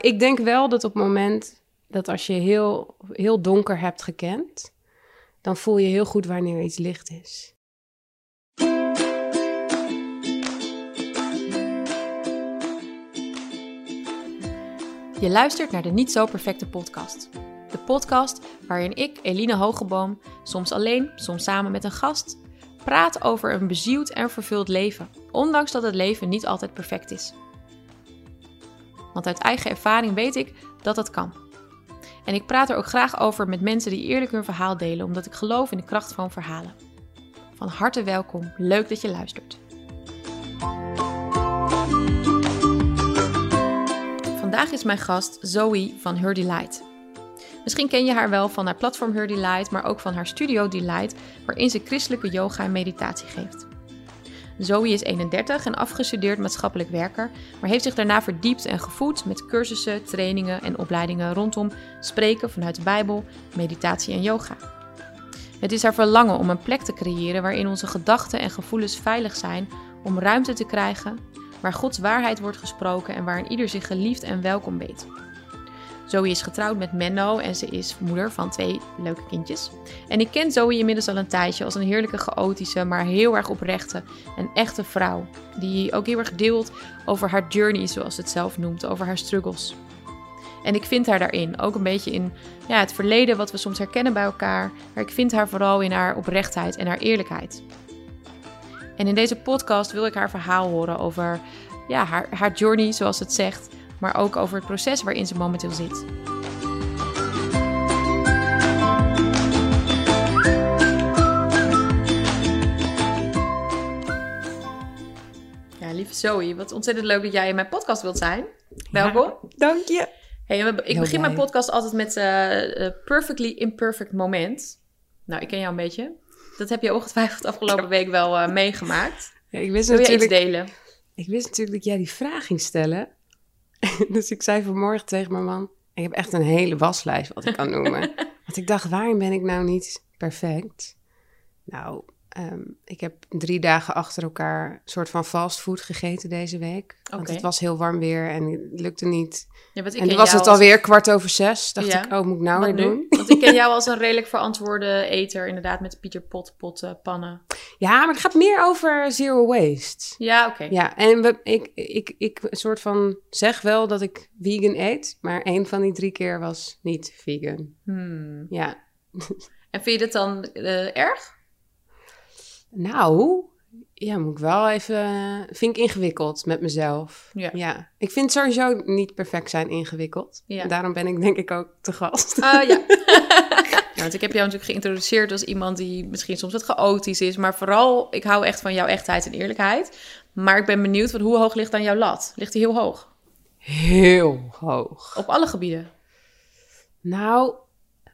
Ik denk wel dat op het moment dat als je heel, heel donker hebt gekend, dan voel je heel goed wanneer iets licht is. Je luistert naar de Niet Zo Perfecte podcast. De podcast waarin ik, Eline Hogeboom, soms alleen, soms samen met een gast, praat over een bezield en vervuld leven, ondanks dat het leven niet altijd perfect is. Want uit eigen ervaring weet ik dat dat kan. En ik praat er ook graag over met mensen die eerlijk hun verhaal delen, omdat ik geloof in de kracht van verhalen. Van harte welkom, leuk dat je luistert. Vandaag is mijn gast Zoe van Her Delight. Misschien ken je haar wel van haar platform Her Delight, maar ook van haar studio Delight, waarin ze christelijke yoga en meditatie geeft. Zoe is 31 en afgestudeerd maatschappelijk werker, maar heeft zich daarna verdiept en gevoed met cursussen, trainingen en opleidingen rondom spreken vanuit de Bijbel, meditatie en yoga. Het is haar verlangen om een plek te creëren waarin onze gedachten en gevoelens veilig zijn om ruimte te krijgen, waar Gods waarheid wordt gesproken en waarin ieder zich geliefd en welkom weet. Zoe is getrouwd met Menno en ze is moeder van twee leuke kindjes. En ik ken Zoe inmiddels al een tijdje als een heerlijke, chaotische, maar heel erg oprechte en echte vrouw. Die ook heel erg deelt over haar journey, zoals ze het zelf noemt, over haar struggles. En ik vind haar daarin, ook een beetje in ja, het verleden wat we soms herkennen bij elkaar. Maar ik vind haar vooral in haar oprechtheid en haar eerlijkheid. En in deze podcast wil ik haar verhaal horen over ja, haar, haar journey, zoals het zegt maar ook over het proces waarin ze momenteel zit. Ja, lieve Zoe, wat ontzettend leuk dat jij in mijn podcast wilt zijn. Welkom. dank je. Hey, ik begin mijn podcast altijd met uh, Perfectly Imperfect Moment. Nou, ik ken jou een beetje. Dat heb je ongetwijfeld afgelopen week wel uh, meegemaakt. Ja, ik wist Wil natuurlijk, je iets delen? Ik wist natuurlijk dat jij die vraag ging stellen. dus ik zei vanmorgen tegen mijn man: Ik heb echt een hele waslijst wat ik kan noemen. Want ik dacht: waarin ben ik nou niet perfect? Nou, um, ik heb drie dagen achter elkaar een soort van fastfood gegeten deze week. Want het was heel warm weer en het lukte niet. Ja, en toen was het als- alweer kwart over zes. Dacht Ja. ik: Oh, moet ik nou Wat weer nu? doen? Want ik ken jou als een redelijk verantwoorde eter, inderdaad, met Pieter Pot, potten, pannen. Ja, maar het gaat meer over zero waste. Ja, oké. Ja, en we, ik, ik, ik een soort van zeg wel dat ik vegan eet, maar één van die drie keer was niet vegan. Hmm. Ja, En vind je dat dan eh, erg? Nou, ja, moet ik wel even, vind ik ingewikkeld met mezelf. Ja. ja. Ik vind sowieso niet perfect zijn ingewikkeld. Ja. Daarom ben ik denk ik ook te gast. Ah ja. ja. Want ik heb jou natuurlijk geïntroduceerd als iemand die misschien soms wat chaotisch is. Maar vooral, ik hou echt van jouw echtheid en eerlijkheid. Maar ik ben benieuwd, van hoe hoog ligt dan jouw lat? Ligt die heel hoog? Heel hoog. Op alle gebieden? Nou,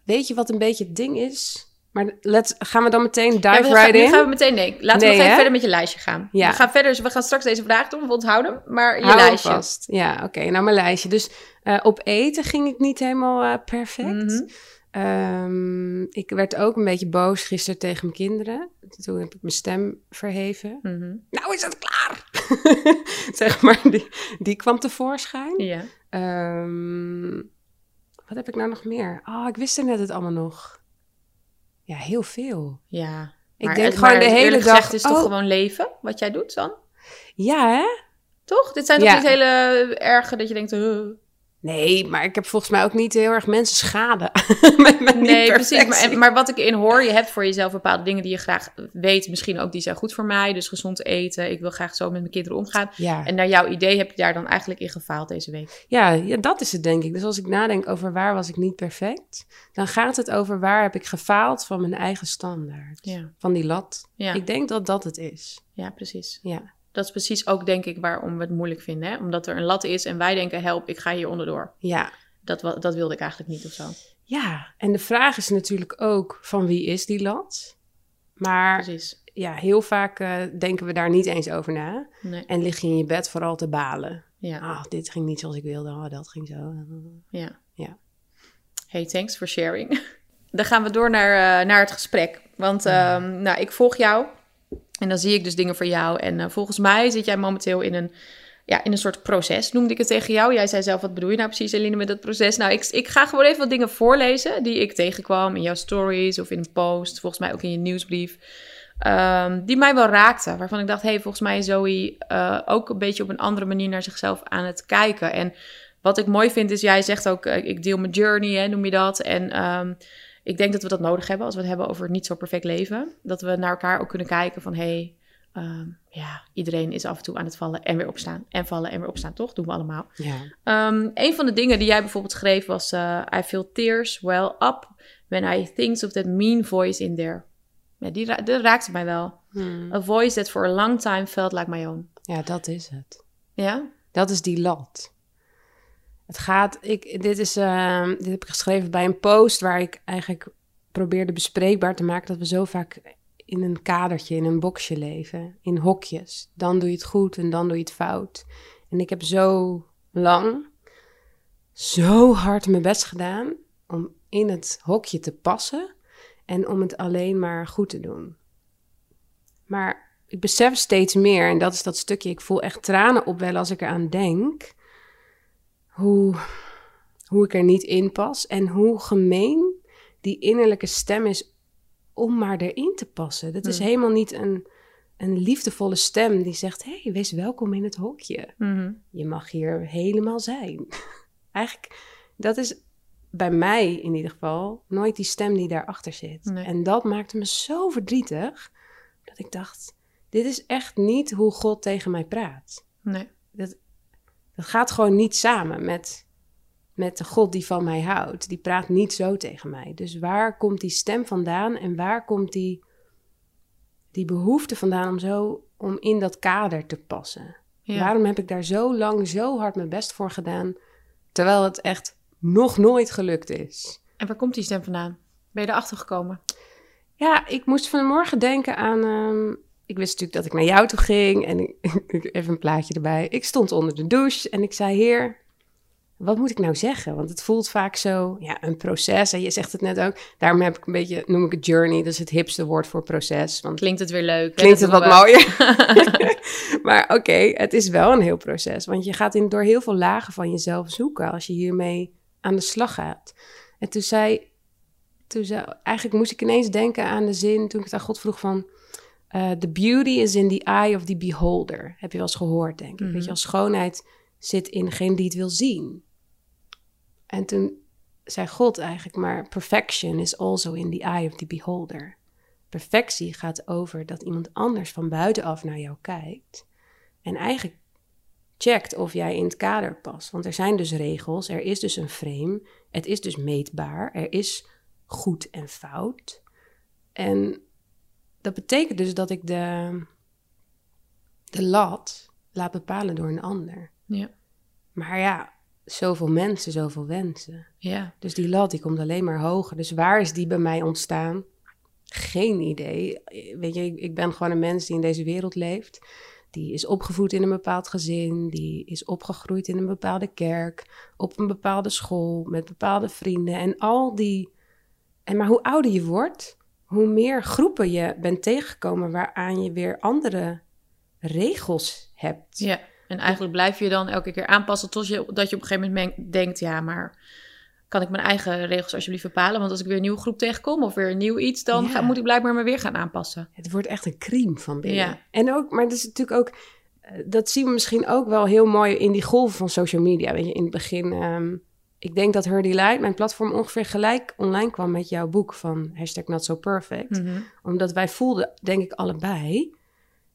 weet je wat een beetje het ding is? Maar let's, gaan we dan meteen dive Ja, gaan, right in? gaan we meteen, nee, laten we nog even verder met je lijstje gaan. Ja. We gaan verder, we gaan straks deze vraag doen, we onthouden. Maar je Hou lijstje. vast. Ja, oké. nou, mijn lijstje. Dus eh, op eten ging ik niet helemaal eh, perfect. Mhm. Ehm, ik werd ook een beetje boos gisteren tegen mijn kinderen. Toen heb ik mijn stem verheven. Mhm. Nou is het klaar! zeg maar, die, die kwam tevoorschijn. Ja. Ehm, wat heb ik nou nog meer? Oh, ik wist er net het allemaal nog. Ja, heel veel. Ja. Ik Maar- denk maar gewoon de hele eerlijk dag... gezegd is toch oh, gewoon leven, wat jij doet dan? Ja, hè? Toch? Dit zijn toch Ja. niet hele erge dat je denkt... uh. Nee, maar ik heb volgens mij ook niet heel erg mensen schade. Nee, precies. Maar, maar wat ik in hoor, je hebt voor jezelf bepaalde dingen die je graag weet. Misschien ook die zijn goed voor mij. Dus gezond eten. Ik wil graag zo met mijn kinderen omgaan. Ja. En naar jouw idee heb je daar dan eigenlijk in gefaald deze week. Ja, ja, dat is het denk ik. Dus als ik nadenk over waar was ik niet perfect, dan gaat het over waar heb ik gefaald van mijn eigen standaard. Ja, Van die lat. ja. Ik denk dat dat het is. ja precies. Ja. Dat is precies ook denk ik waarom we het moeilijk vinden. Hè? Omdat er een lat is en wij denken, help, ik ga hier onderdoor. Ja. Dat, dat wilde ik eigenlijk niet of zo. Ja, en de vraag is natuurlijk ook van wie is die lat? Maar Precies. ja, heel vaak eh, denken we daar niet eens over na. Nee. En lig je in je bed vooral te balen. Ja. Ah, dit ging niet zoals ik wilde. Oh, dat ging zo. Ja. Ja. Hey, thanks for sharing. Dan gaan we door naar, eh, naar het gesprek. Want ehm, nou, ik volg jou en dan zie ik dus dingen voor jou. En eh, volgens mij zit jij momenteel in een ja, in een soort proces noemde ik het tegen jou. Jij zei zelf, wat bedoel je nou precies, Eline, met dat proces? Nou, ik, ik ga gewoon even wat dingen voorlezen die ik tegenkwam in jouw stories of in een post, volgens mij ook in je nieuwsbrief. Ehm, die mij wel raakten, waarvan ik dacht, hey, volgens mij is Zoe uh, ook een beetje op een andere manier naar zichzelf aan het kijken. En wat ik mooi vind is, jij zegt ook, uh, ik deel mijn journey, hè, noem je dat. En um, ik denk dat we dat nodig hebben als we het hebben over het niet zo perfect leven. Dat we naar elkaar ook kunnen kijken van, hey, Um, ja, iedereen is af en toe aan het vallen en weer opstaan. En vallen en weer opstaan, toch? Doen we allemaal. Ja. Um, een van de dingen die jij bijvoorbeeld schreef was... Uh, I feel tears well up when I think of that mean voice in there. Ja, die, ra die raakte mij wel. Hmm. A voice that for a long time felt like my own. Ja, dat is het. Ja? Dat is die lat. Het gaat... Ik, dit, is, uh, dit heb ik geschreven bij een post waar ik eigenlijk probeerde bespreekbaar te maken... dat we zo vaak in een kadertje, in een boxje leven, in hokjes. Dan doe je het goed en dan doe je het fout. En ik heb zo lang, zo hard mijn best gedaan om in het hokje te passen en om het alleen maar goed te doen. Maar ik besef steeds meer, en dat is dat stukje, ik voel echt tranen opwellen als ik eraan denk, hoe, hoe ik er niet in pas en hoe gemeen die innerlijke stem is om maar erin te passen. Dat is hmm. helemaal niet een, een liefdevolle stem die zegt: hey, wees welkom in het hokje. Hmm. Je mag hier helemaal zijn. Eigenlijk, dat is bij mij in ieder geval nooit die stem die daarachter zit. En dat maakte me zo verdrietig dat ik dacht: dit is echt niet hoe God tegen mij praat. Nee. Dat, dat gaat gewoon niet samen met met de God die van mij houdt. Die praat niet zo tegen mij. Dus waar komt die stem vandaan en waar komt die, die behoefte vandaan om zo om in dat kader te passen? Waarom heb ik daar zo lang zo hard mijn best voor gedaan, terwijl het echt nog nooit gelukt is? En waar komt die stem vandaan? Ben je erachter gekomen? Ja, ik moest vanmorgen denken aan. Ehm, ik wist natuurlijk dat ik naar jou toe ging en ik, even een plaatje erbij. Ik stond onder de douche en ik zei: Heer, wat moet ik nou zeggen? Want het voelt vaak zo, ja, een proces. En je zegt het net ook. Daarom heb ik een beetje, noem ik het journey. Dat is het hipste woord voor proces. Want klinkt het weer leuk. Klinkt het wat mooier. maar oké, het is wel een heel proces. Want je gaat in, door heel veel lagen van jezelf zoeken als je hiermee aan de slag gaat. En toen zei, toen zei, eigenlijk moest ik ineens denken aan de zin toen ik het aan God vroeg van... Uh, the beauty is in the eye of the beholder. Heb je wel eens gehoord, denk ik. Mm Weet je, mhm. als schoonheid zit in degene die het wil zien. En toen zei God eigenlijk maar: perfection is also in the eye of the beholder. Perfectie gaat over dat iemand anders van buitenaf naar jou kijkt en eigenlijk checkt of jij in het kader past. Want er zijn dus regels, er is dus een frame, het is dus meetbaar, er is goed en fout. En dat betekent dus dat ik de, de lat laat bepalen door een ander. Ja. Maar ja, zoveel mensen, zoveel wensen. Ja. Dus die lat die komt alleen maar hoger. Dus waar is die bij mij ontstaan? Geen idee. Weet je, ik ben gewoon een mens die in deze wereld leeft. Die is opgevoed in een bepaald gezin. Die is opgegroeid in een bepaalde kerk. Op een bepaalde school. Met bepaalde vrienden. En al die. En maar hoe ouder je wordt, hoe meer groepen je bent tegengekomen waaraan je weer andere regels hebt. Ja. En eigenlijk blijf je dan elke keer aanpassen tot je, dat je op een gegeven moment denkt, ja, maar kan ik mijn eigen regels alsjeblieft bepalen? Want als ik weer een nieuwe groep tegenkom of weer een nieuw iets, dan ga, moet ik blijkbaar me weer gaan aanpassen. Het wordt echt een crime van binnen. Ja. En ook, maar dat is natuurlijk ook, eh, dat zien we misschien ook wel heel mooi in die golven van social media. Weet je, in het begin, um, ik denk dat Her Delight, mijn platform, ongeveer gelijk online kwam met jouw boek van hashtag not so perfect. Mhm. Omdat wij voelden, denk ik allebei,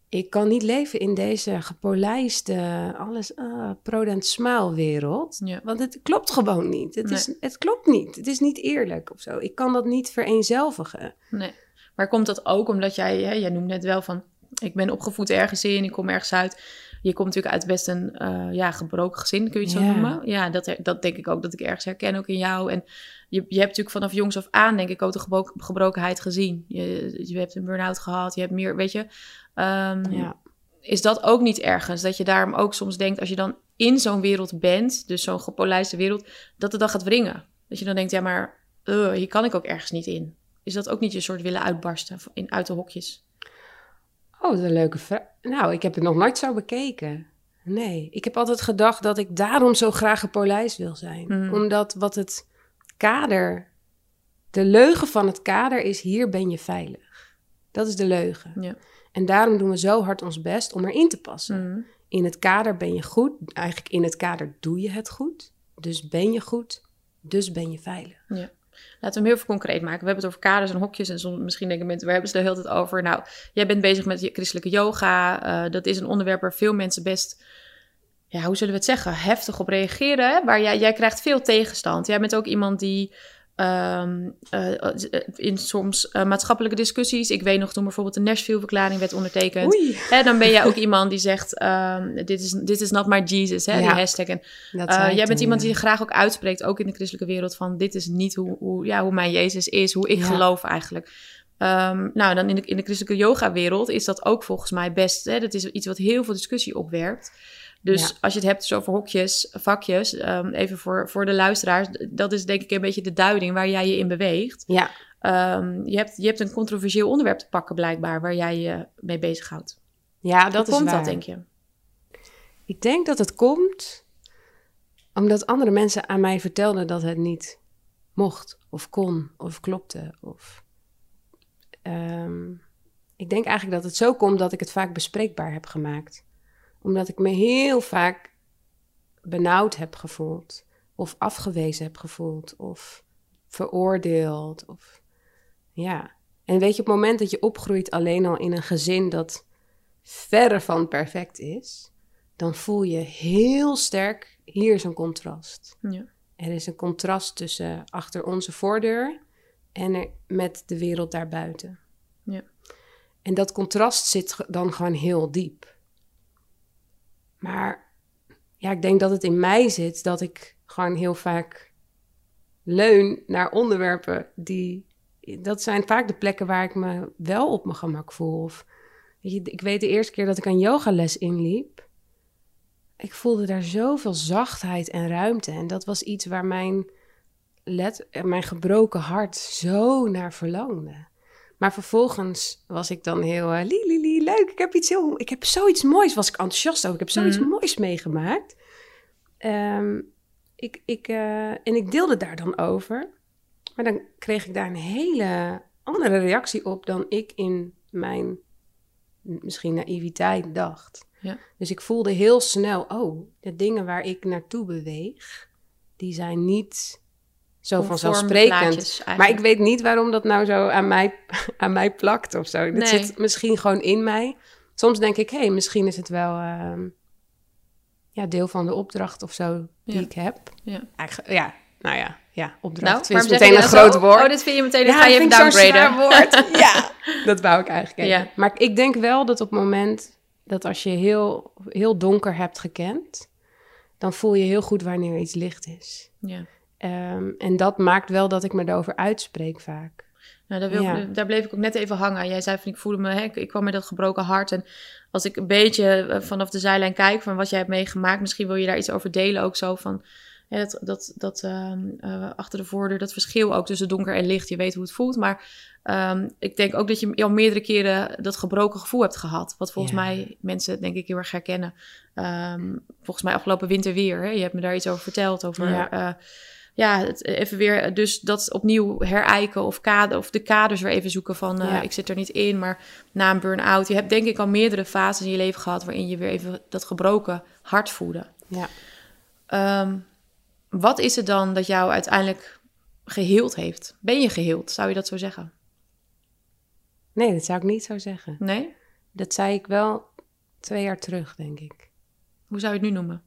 ik kan niet leven in deze gepolijste, alles uh, prodent smile wereld. Ja. Want het klopt gewoon niet. Het, is, het klopt niet. Het is niet eerlijk of zo. Ik kan dat niet vereenzelvigen. Nee. Maar komt dat ook omdat jij, hè, jij noemt net wel van, ik ben opgevoed ergens in, ik kom ergens uit. Je komt natuurlijk uit best een uh, ja, gebroken gezin, kun je het zo noemen. Ja, dat, dat denk ik ook dat ik ergens herken, ook in jou. En je, je hebt natuurlijk vanaf jongs af aan, denk ik, ook de gebrokenheid gezien. Je, je hebt een burn-out gehad, je hebt meer, weet je, Um, ja. Is dat ook niet ergens? Dat je daarom ook soms denkt, als je dan in zo'n wereld bent, dus zo'n gepolijste wereld, dat het dan gaat wringen. Dat je dan denkt, ja, maar uh, hier kan ik ook ergens niet in. Is dat ook niet je soort willen uitbarsten in, uit de hokjes? Oh, is een leuke vraag. Nou, ik heb het nog nooit zo bekeken. Nee, ik heb altijd gedacht dat ik daarom zo graag gepolijst wil zijn. Mhm. Omdat wat het kader, de leugen van het kader is: hier ben je veilig. Dat is de leugen. Ja. En daarom doen we zo hard ons best om erin te passen. Mhm. In het kader ben je goed. Eigenlijk in het kader doe je het goed. Dus ben je goed. Dus ben je veilig. Laten we hem heel veel concreet maken. We hebben het over kaders en hokjes. En soms, misschien denken mensen, waar hebben ze de hele tijd over? Nou, jij bent bezig met christelijke yoga. Eh, dat is een onderwerp waar veel mensen best, ja, hoe zullen we het zeggen, heftig op reageren. Waar jij, jij krijgt veel tegenstand. Jij bent ook iemand die ehm, eh, eh, in soms eh, maatschappelijke discussies. Ik weet nog toen bijvoorbeeld de Nashville-verklaring werd ondertekend. Oei. Hè, dan ben jij ook iemand die zegt: ehm, dit, is, dit is not my Jesus, hè, die hashtag. En eh, jij bent iemand ja. die graag ook uitspreekt, ook in de christelijke wereld, van dit is niet hoe, hoe, ja, hoe mijn Jezus is, hoe ik Ja. geloof eigenlijk. Ehm, nou, dan in de, in de christelijke yoga-wereld is dat ook volgens mij best. Hè, dat is iets wat heel veel discussie opwerpt. Dus Ja. als je het hebt dus over hokjes, vakjes, ehm, even voor, voor de luisteraars, dat is denk ik een beetje de duiding waar jij je in beweegt. Ja, Ehm, je, hebt, je hebt een controversieel onderwerp te pakken, blijkbaar, waar jij je mee bezighoudt. ja, Hoe dat is komt waar. dat, denk je? Ik denk dat het komt omdat andere mensen aan mij vertelden dat het niet mocht, of kon, of klopte. Of, Ehm, ik denk eigenlijk dat het zo komt dat ik het vaak bespreekbaar heb gemaakt. Omdat ik me heel vaak benauwd heb gevoeld, of afgewezen heb gevoeld, of veroordeeld. Of, ja. En weet je, op het moment dat je opgroeit alleen al in een gezin dat verre van perfect is, dan voel je heel sterk, hier is een contrast. Ja. Er is een contrast tussen achter onze voordeur en er, met de wereld daarbuiten. Ja. En dat contrast zit dan gewoon heel diep. Maar ja, ik denk dat het in mij zit dat ik gewoon heel vaak leun naar onderwerpen die. Dat zijn vaak de plekken waar ik me wel op mijn gemak voel. Of, weet je, ik weet de eerste keer dat ik een yogales inliep. Ik voelde daar zoveel zachtheid en ruimte. En dat was iets waar mijn, let, eh, mijn gebroken hart zo naar verlangde. Maar vervolgens was ik dan heel uh, li, li, li, leuk. Ik heb iets heel, ik heb zoiets moois. Was ik enthousiast over. Ik heb zoiets Mhm. moois meegemaakt. Ehm, ik, ik, eh, en ik deelde daar dan over. Maar dan kreeg ik daar een hele andere reactie op dan ik in mijn misschien naïviteit dacht. Ja. Dus ik voelde heel snel, oh, de dingen waar ik naartoe beweeg, die zijn niet zo vanzelfsprekend. Maar ik weet niet waarom dat nou zo aan mij, aan mij plakt of zo. Dat Nee. zit misschien gewoon in mij. Soms denk ik, hé, hey, misschien is het wel ehm, ja, deel van de opdracht of zo die Ja. ik heb. Ja. Eigenlijk, ja, nou ja, ja opdracht Nou, is meteen een groot zo? woord. Oh, dit vind je meteen, Ja, ga je even downgraden. woord. ja, dat wou ik eigenlijk even. Ja. Maar ik denk wel dat op het moment dat als je heel, heel donker hebt gekend, dan voel je heel goed wanneer iets licht is. Ja. Ehm, en dat maakt wel dat ik me erover uitspreek vaak. Nou, daar, wil, Ja. daar bleef ik ook net even hangen. Jij zei van ik voelde me, hè, ik, ik kwam met dat gebroken hart. En als ik een beetje eh, vanaf de zijlijn kijk van wat jij hebt meegemaakt, misschien wil je daar iets over delen ook zo van. hè, dat dat, dat ehm, eh, achter de voordeur, dat verschil ook tussen donker en licht. Je weet hoe het voelt. Maar ehm, ik denk ook dat je al meerdere keren dat gebroken gevoel hebt gehad. Wat volgens Ja. mij mensen denk ik heel erg herkennen. Volgens mij afgelopen winter weer. Hè? Je hebt me daar iets over verteld. Over Ja. Ja, het, even weer dus dat opnieuw herijken of, kader, of de kaders weer even zoeken van... eh, Ja. ik zit er niet in, maar na een burn-out... Je hebt denk ik al meerdere fases in je leven gehad... waarin je weer even dat gebroken hart voelde. Ja. Ehm, wat is het dan dat jou uiteindelijk geheeld heeft? Ben je geheeld, zou je dat zo zeggen? Nee, dat zou ik niet zo zeggen. Nee? Dat zei ik wel twee jaar terug, denk ik. Hoe zou je het nu noemen?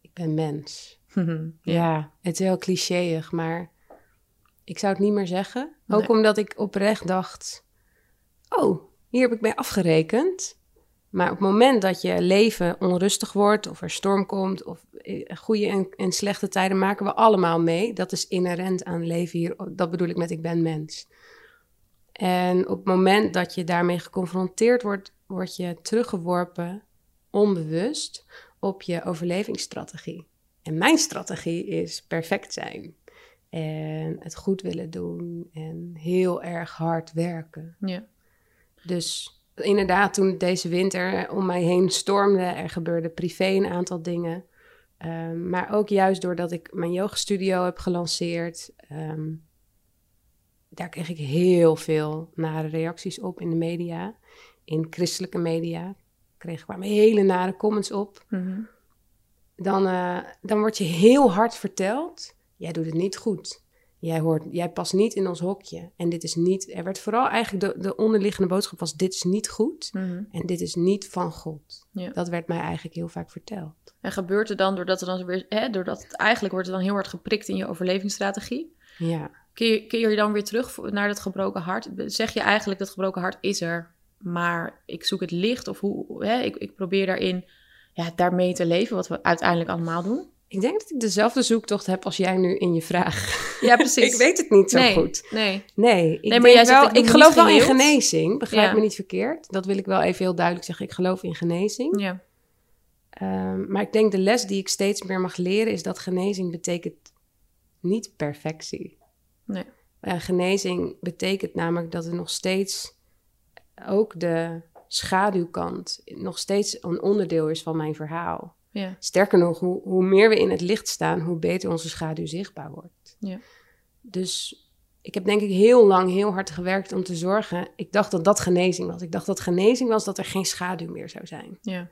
Ik ben mens. ja. Ja, het is heel clichéig, maar ik zou het niet meer zeggen. Ook Nee. omdat ik oprecht dacht: oh, hier heb ik mee afgerekend. Maar op het moment dat je leven onrustig wordt, of er storm komt, of eh, goede en, en slechte tijden maken we allemaal mee. Dat is inherent aan leven hier. Dat bedoel ik met ik ben mens. En op het moment dat je daarmee geconfronteerd wordt, word je teruggeworpen, onbewust, op je overlevingsstrategie. En mijn strategie is perfect zijn. En het goed willen doen. En heel erg hard werken. Ja. Dus inderdaad, toen deze winter om mij heen stormde, er gebeurde privé een aantal dingen. Ehm, maar ook juist doordat ik mijn yogastudio heb gelanceerd, ehm, daar kreeg ik heel veel nare reacties op in de media. In christelijke media kreeg ik hele nare comments op. Mhm. Dan, eh, dan word je heel hard verteld, jij doet het niet goed. Jij, hoort, jij past niet in ons hokje. En dit is niet, er werd vooral eigenlijk de, de onderliggende boodschap was, dit is niet goed. Mhm. En dit is niet van God. Ja. Dat werd mij eigenlijk heel vaak verteld. En gebeurt er dan, doordat, er dan weer, hè, doordat het eigenlijk wordt het dan heel hard geprikt in je overlevingsstrategie? Ja. Keer, keer je dan weer terug naar dat gebroken hart? Zeg je eigenlijk dat gebroken hart is er, maar ik zoek het licht? Of hoe, hè, ik, ik probeer daarin, ja, daarmee te leven, wat we uiteindelijk allemaal doen? Ik denk dat ik dezelfde zoektocht heb als jij nu in je vraag. Ja, precies. ik weet het niet zo nee, goed. Nee, Nee, ik, Nee, maar jij zegt, wel, ik geloof wel in genezing. Begrijp Ja. me niet verkeerd. Dat wil ik wel even heel duidelijk zeggen. Ik geloof in genezing. ja. Ehm, maar ik denk de les die ik steeds meer mag leren is dat genezing betekent niet perfectie. Nee. Genezing betekent namelijk dat er nog steeds ook de schaduwkant nog steeds een onderdeel is van mijn verhaal. Ja, Sterker nog, hoe, hoe meer we in het licht staan, hoe beter onze schaduw zichtbaar wordt. Ja. Dus ik heb denk ik heel lang heel hard gewerkt om te zorgen. Ik dacht dat dat genezing was. Ik dacht dat genezing was dat er geen schaduw meer zou zijn. ja,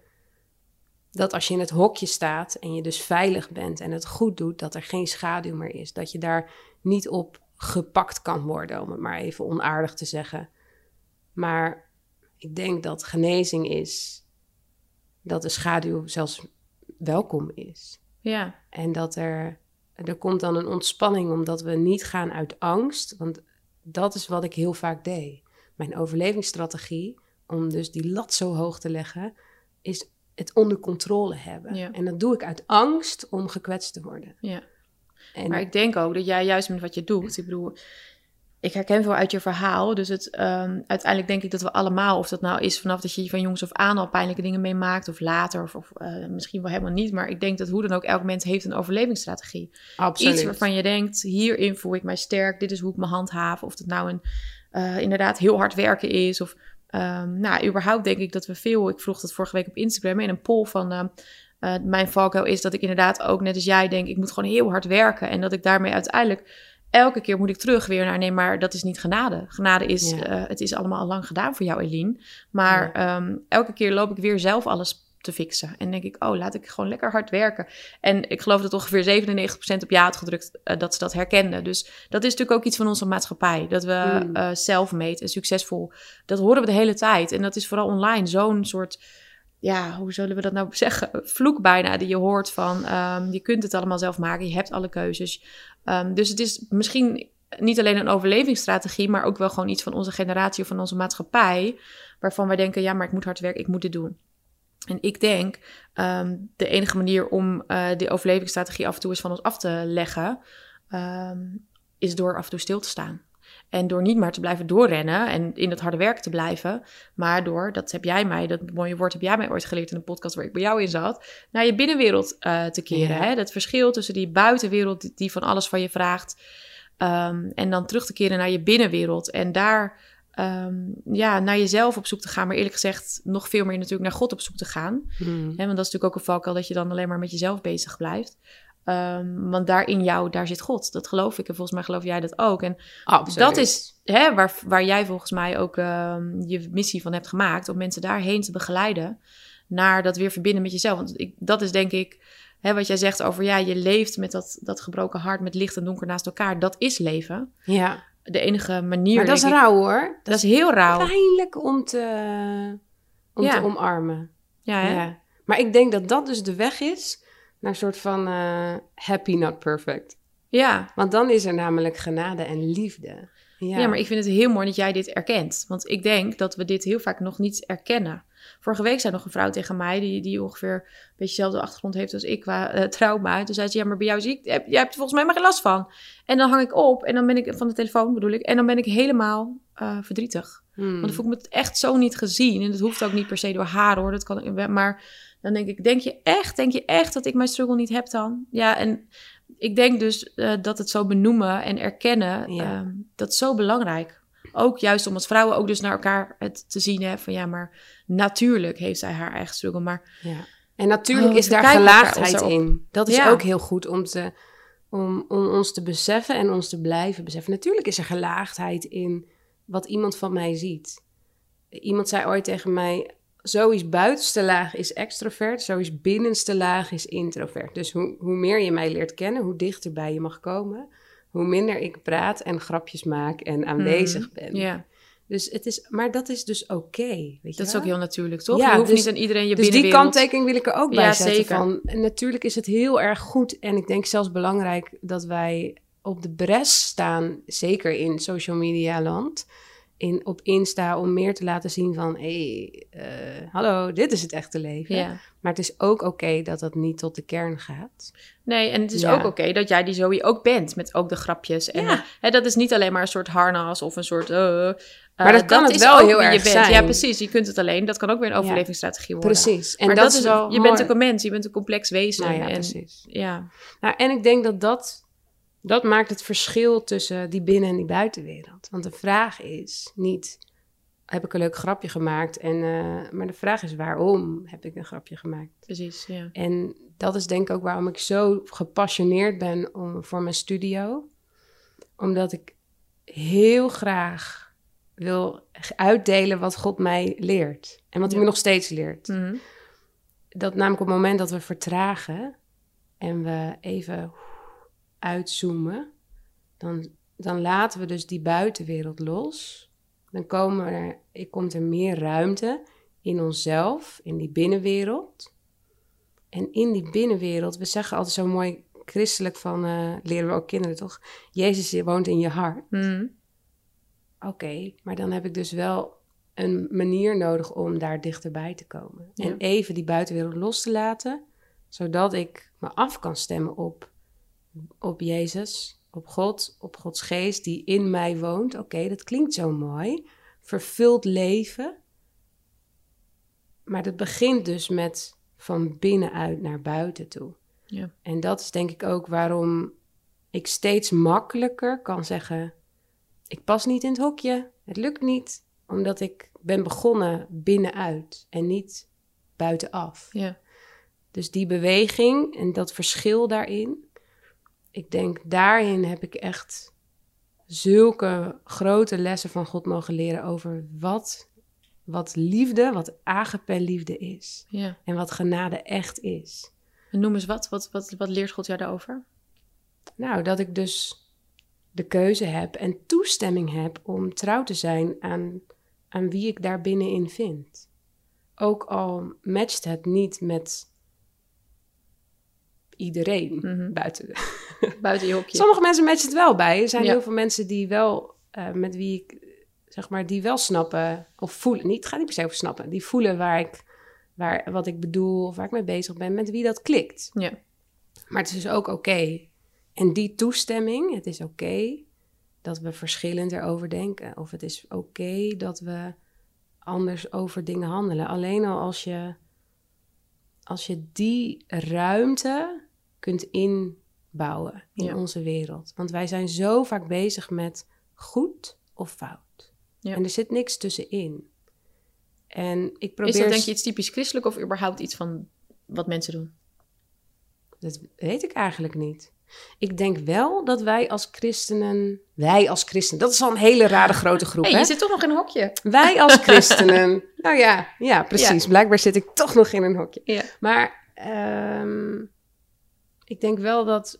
Dat als je in het hokje staat en je dus veilig bent en het goed doet, dat er geen schaduw meer is. Dat je daar niet op gepakt kan worden, om het maar even onaardig te zeggen. Maar ik denk dat genezing is dat de schaduw zelfs welkom is. ja, En dat er, er komt dan een ontspanning omdat we niet gaan uit angst. Want dat is wat ik heel vaak deed. Mijn overlevingsstrategie, om dus die lat zo hoog te leggen, is het onder controle hebben. Ja. En dat doe ik uit angst om gekwetst te worden. ja. En Maar ik denk ook dat jij juist met wat je doet, ik bedoel, ik herken veel uit je verhaal. Dus het, ehm, uiteindelijk denk ik dat we allemaal, of dat nou is vanaf dat je van jongs af aan al pijnlijke dingen meemaakt, of later, of, of eh, misschien wel helemaal niet. Maar ik denk dat hoe dan ook, elk mens heeft een overlevingsstrategie. absoluut. Iets waarvan je denkt, hierin voel ik mij sterk, dit is hoe ik me handhaaf. Of het nou een, eh, inderdaad heel hard werken is. Of ehm, nou, überhaupt denk ik dat we veel, ik vroeg dat vorige week op Instagram in een poll van... ehm, eh, mijn valkuil is dat ik inderdaad ook net als jij denk, ik moet gewoon heel hard werken. En dat ik daarmee uiteindelijk elke keer moet ik terug weer naar, nee, maar dat is niet genade. Genade is, Ja. eh, het is allemaal al lang gedaan voor jou, Eline. Maar ehm, elke keer loop ik weer zelf alles te fixen. En denk ik, oh, laat ik gewoon lekker hard werken. En ik geloof dat ongeveer 97% op ja had gedrukt eh, dat ze dat herkenden. Dus dat is natuurlijk ook iets van onze maatschappij. Dat we Mm. eh zelfmeet en succesvol, dat horen we de hele tijd. En dat is vooral online zo'n soort ja, hoe zullen we dat nou zeggen? Vloek bijna, die je hoort van ehm, je kunt het allemaal zelf maken, je hebt alle keuzes. Ehm, dus het is misschien niet alleen een overlevingsstrategie, maar ook wel gewoon iets van onze generatie of van onze maatschappij, waarvan wij denken, ja, maar ik moet hard werken, ik moet dit doen. En ik denk, ehm, de enige manier om eh die overlevingsstrategie af en toe eens van ons af te leggen, is door af en toe stil te staan. En door niet maar te blijven doorrennen en in het harde werk te blijven, maar door, dat heb jij mij, dat mooie woord heb jij mij ooit geleerd in een podcast waar ik bij jou in zat, naar je binnenwereld eh, te keren. Ja. Hè? Dat verschil tussen die buitenwereld die, die van alles van je vraagt, ehm, en dan terug te keren naar je binnenwereld. En daar ehm, ja, naar jezelf op zoek te gaan, maar eerlijk gezegd nog veel meer natuurlijk naar God op zoek te gaan. Hmm. Hè, want dat is natuurlijk ook een valkuil dat je dan alleen maar met jezelf bezig blijft. Ehm, want daar in jou, daar zit God. Dat geloof ik. En volgens mij geloof jij dat ook. En Absoluut. dat is hè, waar, waar jij volgens mij ook ehm, je missie van hebt gemaakt. Om mensen daarheen te begeleiden. Naar dat weer verbinden met jezelf. Want ik, dat is denk ik hè, wat jij zegt over ja, je leeft met dat, dat gebroken hart, met licht en donker naast elkaar. Dat is leven. Ja, De enige manier. maar dat is ik- rauw hoor. Dat is heel rauw. Pijnlijk om te, om Ja. te omarmen. Ja, hè? Ja. Maar ik denk dat dat dus de weg is naar een soort van eh, happy, not perfect. ja. Want dan is er namelijk genade en liefde. Ja, Ja. maar ik vind het heel mooi dat jij dit erkent. Want ik denk dat we dit heel vaak nog niet erkennen. Vorige week zei nog een vrouw tegen mij, die, die ongeveer een beetje dezelfde achtergrond heeft als ik qua eh, trauma. Toen zei ze, ja, maar bij jou zie ik, heb- jij hebt er volgens mij maar geen last van. En dan hang ik op en dan ben ik, van de telefoon bedoel ik, en dan ben ik helemaal eh, verdrietig. Hmm. Want dan voel ik me echt zo niet gezien. En dat hoeft ook niet per se door haar hoor, dat kan, maar dan denk ik, denk je echt, denk je echt dat ik mijn struggle niet heb dan? Ja, en ik denk dus eh, dat het zo benoemen en erkennen, Ja. ehm, dat is zo belangrijk. ook juist om als vrouwen ook dus naar elkaar het te zien. Hè, van ja, maar natuurlijk heeft zij haar eigen struggle. Maar Ja. En natuurlijk Oh, is daar gelaagdheid in. Dat is Ja. ook heel goed om, te, om, om ons te beseffen en ons te blijven beseffen. Natuurlijk is er gelaagdheid in wat iemand van mij ziet. Iemand zei ooit tegen mij: Zoiets buitenste laag is extrovert, zoiets binnenste laag is introvert. Dus hoe, hoe meer je mij leert kennen, hoe dichter bij je mag komen, hoe minder ik praat en grapjes maak en aanwezig ben. Mhm. ja, Dus het is, maar dat is dus oké. dat is ook heel natuurlijk, toch? Ja, je hoeft dus- niet aan iedereen je Dus die kanttekening wil ik er ook bij Ja, zetten. zeker. Van, en natuurlijk is het heel erg goed en ik denk zelfs belangrijk dat wij op de bres staan, zeker in social media land, in, op Insta, om meer te laten zien van, hé, hey, eh, hallo, dit is het echte leven. Ja. Maar het is ook oké dat dat niet tot de kern gaat. Nee, en het is Ja. ook oké dat jij die Zoe ook bent, met ook de grapjes. En Ja. eh, hè, dat is niet alleen maar een soort harnas of een soort... eh, Maar dat kan het is wel heel je erg bent. zijn. Ja, precies. Je kunt het alleen. Dat kan ook weer een overlevingsstrategie worden. Precies. En maar dat, dat, is is wel Je mooi. bent ook een mens. Je bent een complex wezen. Nou ja, en, precies. Ja, Nou, en ik denk dat dat, dat maakt het verschil tussen die binnen- en die buitenwereld. Want de vraag is niet, heb ik een leuk grapje gemaakt? En, eh, maar de vraag is, waarom heb ik een grapje gemaakt? precies. Ja. En dat is denk ik ook waarom ik zo gepassioneerd ben om, voor mijn studio. Omdat ik heel graag wil uitdelen wat God mij leert. En wat hij me nog steeds leert Mhm. dat namelijk op het moment dat we vertragen en we even uitzoomen, dan, dan laten we dus die buitenwereld los. Dan komen er, er komt er meer ruimte in onszelf, in die binnenwereld. En in die binnenwereld, we zeggen altijd zo mooi christelijk van, eh, leren we ook kinderen toch? Jezus woont in je hart. Mhm. Oké, maar dan heb ik dus wel een manier nodig om daar dichterbij te komen. Ja. En even die buitenwereld los te laten, zodat ik me af kan stemmen op, op Jezus, op God, op Gods geest die in mij woont. Oké, dat klinkt zo mooi. Vervuld leven. Maar dat begint dus met van binnenuit naar buiten toe. Ja. En dat is denk ik ook waarom ik steeds makkelijker kan zeggen: ik pas niet in het hokje, het lukt niet, omdat ik ben begonnen binnenuit en niet buitenaf. ja. Dus die beweging en dat verschil daarin, ik denk daarin heb ik echt zulke grote lessen van God mogen leren over wat, wat liefde, wat agape liefde is ja. en wat genade echt is. En noem eens wat. Wat, wat. wat leert God jou daarover? Nou, dat ik dus de keuze heb en toestemming heb om trouw te zijn aan, aan wie ik daar binnenin vind. Ook al matcht het niet met iedereen Mhm. buiten. Buiten je hokje. Sommige mensen matchen het wel bij. Er zijn Ja. heel veel mensen die wel, eh, met wie ik, zeg maar, die wel snappen of voelen. Niet, het gaat niet per se over snappen. Die voelen waar ik, waar, wat ik bedoel of waar ik mee bezig ben, met wie dat klikt. Ja. Maar het is dus ook oké. En die toestemming, het is oké dat we verschillend erover denken. Of het is oké dat we anders over dingen handelen. Alleen al als je, als je die ruimte kunt inbouwen in Ja. onze wereld. Want wij zijn zo vaak bezig met goed of fout. Ja. En er zit niks tussenin. En ik probeer... Is dat denk je iets typisch christelijk of überhaupt iets van wat mensen doen? Dat weet ik eigenlijk niet. Ik denk wel dat wij als christenen... Wij als christenen... Dat is al een hele rare grote groep, hey, hè? je zit toch nog in een hokje. Wij als christenen... nou ja, ja, precies. Blijkbaar zit ik toch nog in een hokje. Ja. Maar ehm, ik denk wel dat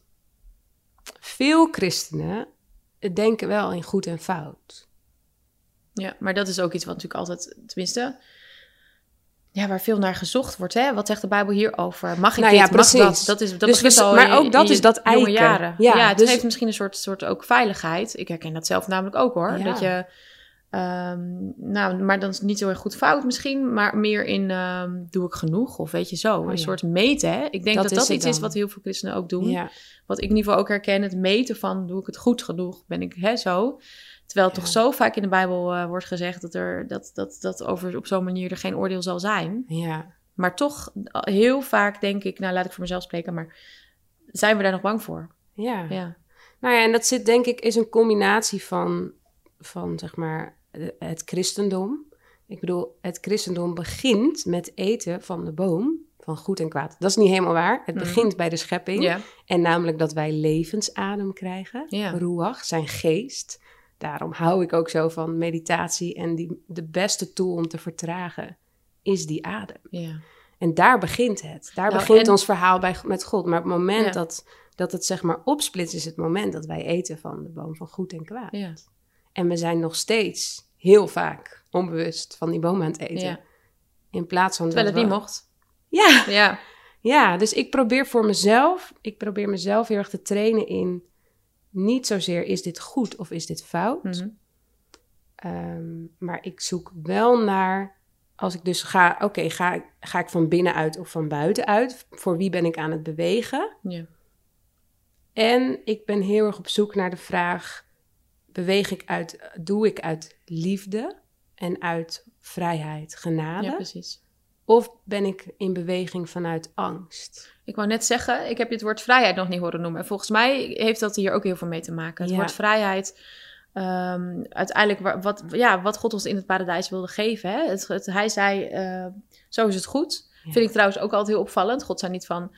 veel christenen denken wel in goed en fout. Ja, maar dat is ook iets wat natuurlijk altijd, tenminste, ja, waar veel naar gezocht wordt. Hè? Wat zegt de Bijbel hierover? Mag ik Nou dit? ja, Mag precies. dat? Dat is dat Dus begint we- al maar in- ook dat is dat eiken. jaren. Ja, Ja, het dus- geeft misschien een soort, soort ook veiligheid. Ik herken dat zelf namelijk ook hoor. Ja. Dat je, ehm, nou, maar dan is het niet zo erg goed fout misschien, maar meer in, ehm, doe ik genoeg? Of weet je zo, Oh, een ja. soort meten. Hè? Ik denk Dat dat iets is wat heel veel christenen ook doen. Ja, Wat ik in ieder geval ook herken, het meten van doe ik het goed genoeg, ben ik hè, zo. Terwijl het Ja. toch zo vaak in de Bijbel eh, wordt gezegd dat er dat, dat, dat over op zo'n manier er geen oordeel zal zijn. ja. Maar toch eh, heel vaak denk ik, nou laat ik voor mezelf spreken, maar zijn we daar nog bang voor? ja. Ja, Nou ja, en dat zit denk ik, is een combinatie van van zeg maar het christendom. Ik bedoel, het christendom begint met eten van de boom van goed en kwaad. Dat is niet helemaal waar. Het Mhm. begint bij de schepping. En namelijk dat wij levensadem krijgen. Ja. Ruach, zijn geest. Daarom hou ik ook zo van meditatie. En die, de beste tool om te vertragen is die adem. En daar begint het. Daar Nou, begint en- ons verhaal bij, met God. Maar op het moment dat, dat het zeg maar opsplitst, is het moment dat wij eten van de boom van goed en kwaad. En we zijn nog steeds heel vaak onbewust van die boom aan het eten. Ja. In plaats van Terwijl dat het niet mocht. Ja, Ja. ja, dus ik probeer voor mezelf, ik probeer mezelf heel erg te trainen in niet zozeer is dit goed of is dit fout. Mhm. Ehm, maar ik zoek wel naar, als ik dus ga, oké, ga, ik- ga ik van binnenuit of van buitenuit? Voor wie ben ik aan het bewegen? Ja. En ik ben heel erg op zoek naar de vraag: beweeg ik uit, doe ik uit liefde en uit vrijheid, genade? ja, precies. of ben ik in beweging vanuit angst? Ik wou net zeggen, ik heb je het woord vrijheid nog niet horen noemen. En volgens mij heeft dat hier ook heel veel mee te maken. Het Ja. woord vrijheid, ehm, uiteindelijk wa- wat, ja, wat God ons in het paradijs wilde geven. Hè? Het, het- hij zei, eh, zo is het goed. Ja. Vind ik trouwens ook altijd heel opvallend. God zei niet van,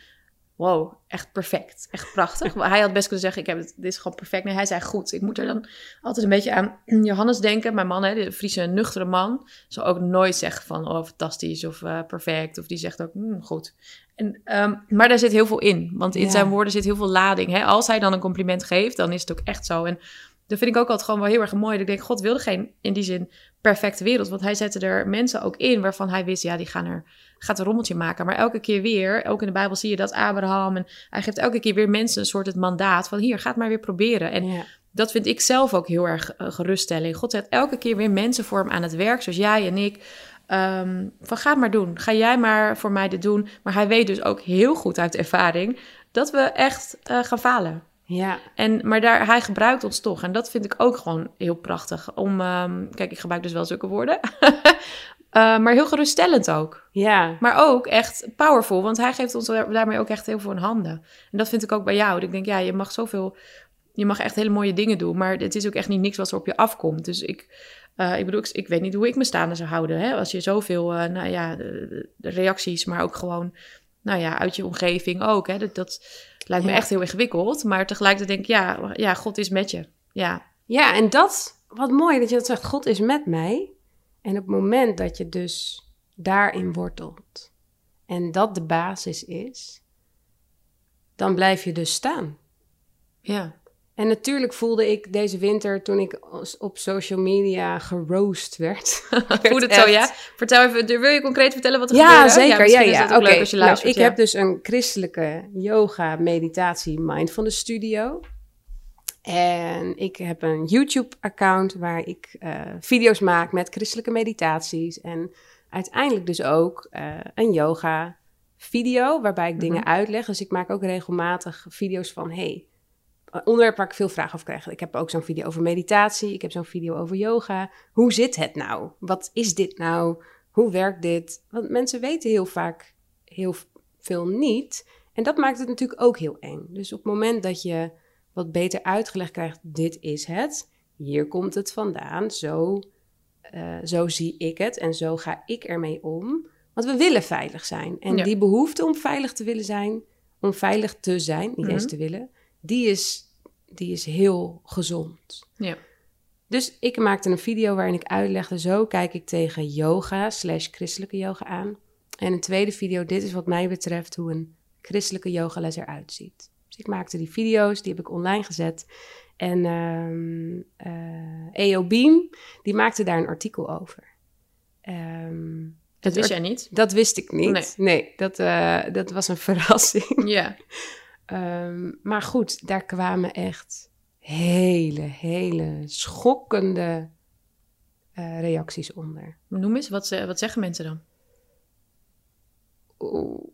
wow, echt perfect, echt prachtig. Hij had best kunnen zeggen, ik heb het, dit is gewoon perfect. Nee, hij zei goed. Ik moet er dan altijd een beetje aan Johannes denken. Mijn man, hè, de Friese nuchtere man, zal ook nooit zeggen van, oh, fantastisch of eh, perfect. Of die zegt ook, "Hmm, goed. En, ehm, maar daar zit heel veel in. Want in Ja. zijn woorden zit heel veel lading. Hè? Als hij dan een compliment geeft, dan is het ook echt zo. En dat vind ik ook altijd gewoon wel heel erg mooi. Dat ik denk, God wilde geen, in die zin, perfecte wereld. Want hij zette er mensen ook in waarvan hij wist, ja, die gaan er, gaat een rommeltje maken. Maar elke keer weer, ook in de Bijbel zie je dat Abraham... en hij geeft elke keer weer mensen een soort het mandaat van... hier, ga het maar weer proberen. En ja. dat vind ik zelf ook heel erg eh, geruststelling. God zet elke keer weer mensen voor hem aan het werk, zoals jij en ik. Ehm, van ga het maar doen. Ga jij maar voor mij dit doen. Maar hij weet dus ook heel goed uit ervaring dat we echt eh, gaan falen. Ja. En, maar daar, hij gebruikt ons toch. En dat vind ik ook gewoon heel prachtig. Om, ehm, kijk, ik gebruik dus wel zulke woorden. Eh, maar heel geruststellend ook. ja. Maar ook echt powerful, want hij geeft ons daar- daarmee ook echt heel veel in handen. En dat vind ik ook bij jou. Dat Ik denk, ja, je mag zoveel, je mag echt hele mooie dingen doen, maar het is ook echt niet niks wat er op je afkomt. Dus ik, eh, ik bedoel, ik, ik weet niet hoe ik me staande zou houden. Hè? Als je zoveel, eh, nou ja, reacties, maar ook gewoon, nou ja, uit je omgeving ook. Hè? Dat, dat lijkt me Ja. echt heel ingewikkeld. Maar tegelijkertijd denk ik, ja, ja, God is met je. Ja, Ja, en dat, wat mooi dat je dat zegt, God is met mij. En op het moment dat je dus daarin wortelt en dat de basis is, dan blijf je dus staan. ja. En natuurlijk voelde ik deze winter, toen ik op social media geroost werd. Voel het zo, echt- ja? Vertel even, wil je concreet vertellen wat er Ja, gebeurde? zeker. Ja, ja. Oké. leuk als je Nou, ik ja. heb dus een christelijke yoga, meditatie, mindfulness studio. En ik heb een YouTube-account waar ik eh, video's maak met christelijke meditaties. En uiteindelijk dus ook eh, een yoga-video waarbij ik dingen Mhm. uitleg. Dus ik maak ook regelmatig video's van... Hey, onderwerp waar ik veel vragen over krijg. Ik heb ook zo'n video over meditatie. Ik heb zo'n video over yoga. Hoe zit het nou? Wat is dit nou? Hoe werkt dit? Want mensen weten heel vaak heel veel niet. En dat maakt het natuurlijk ook heel eng. Dus op het moment dat je wat beter uitgelegd krijgt, dit is het. Hier komt het vandaan. Zo, eh, zo zie ik het en zo ga ik ermee om. Want we willen veilig zijn. En Ja. die behoefte om veilig te willen zijn, om veilig te zijn, niet eens Mhm. te willen, die is, die is heel gezond. Ja. Dus ik maakte een video waarin ik uitlegde, zo kijk ik tegen yoga slash christelijke yoga aan. En een tweede video, dit is wat mij betreft hoe een christelijke yogales eruit ziet. Dus ik maakte die video's, die heb ik online gezet. En ehm eh, EO Beam, die maakte daar een artikel over. Ehm, Dat wist jij niet? Dat wist ik niet. Nee. Nee, dat, eh, dat was een verrassing. Ja. Ehm, maar goed, daar kwamen echt hele, hele schokkende eh, reacties onder. Noem eens, wat, wat zeggen mensen dan? Oeh.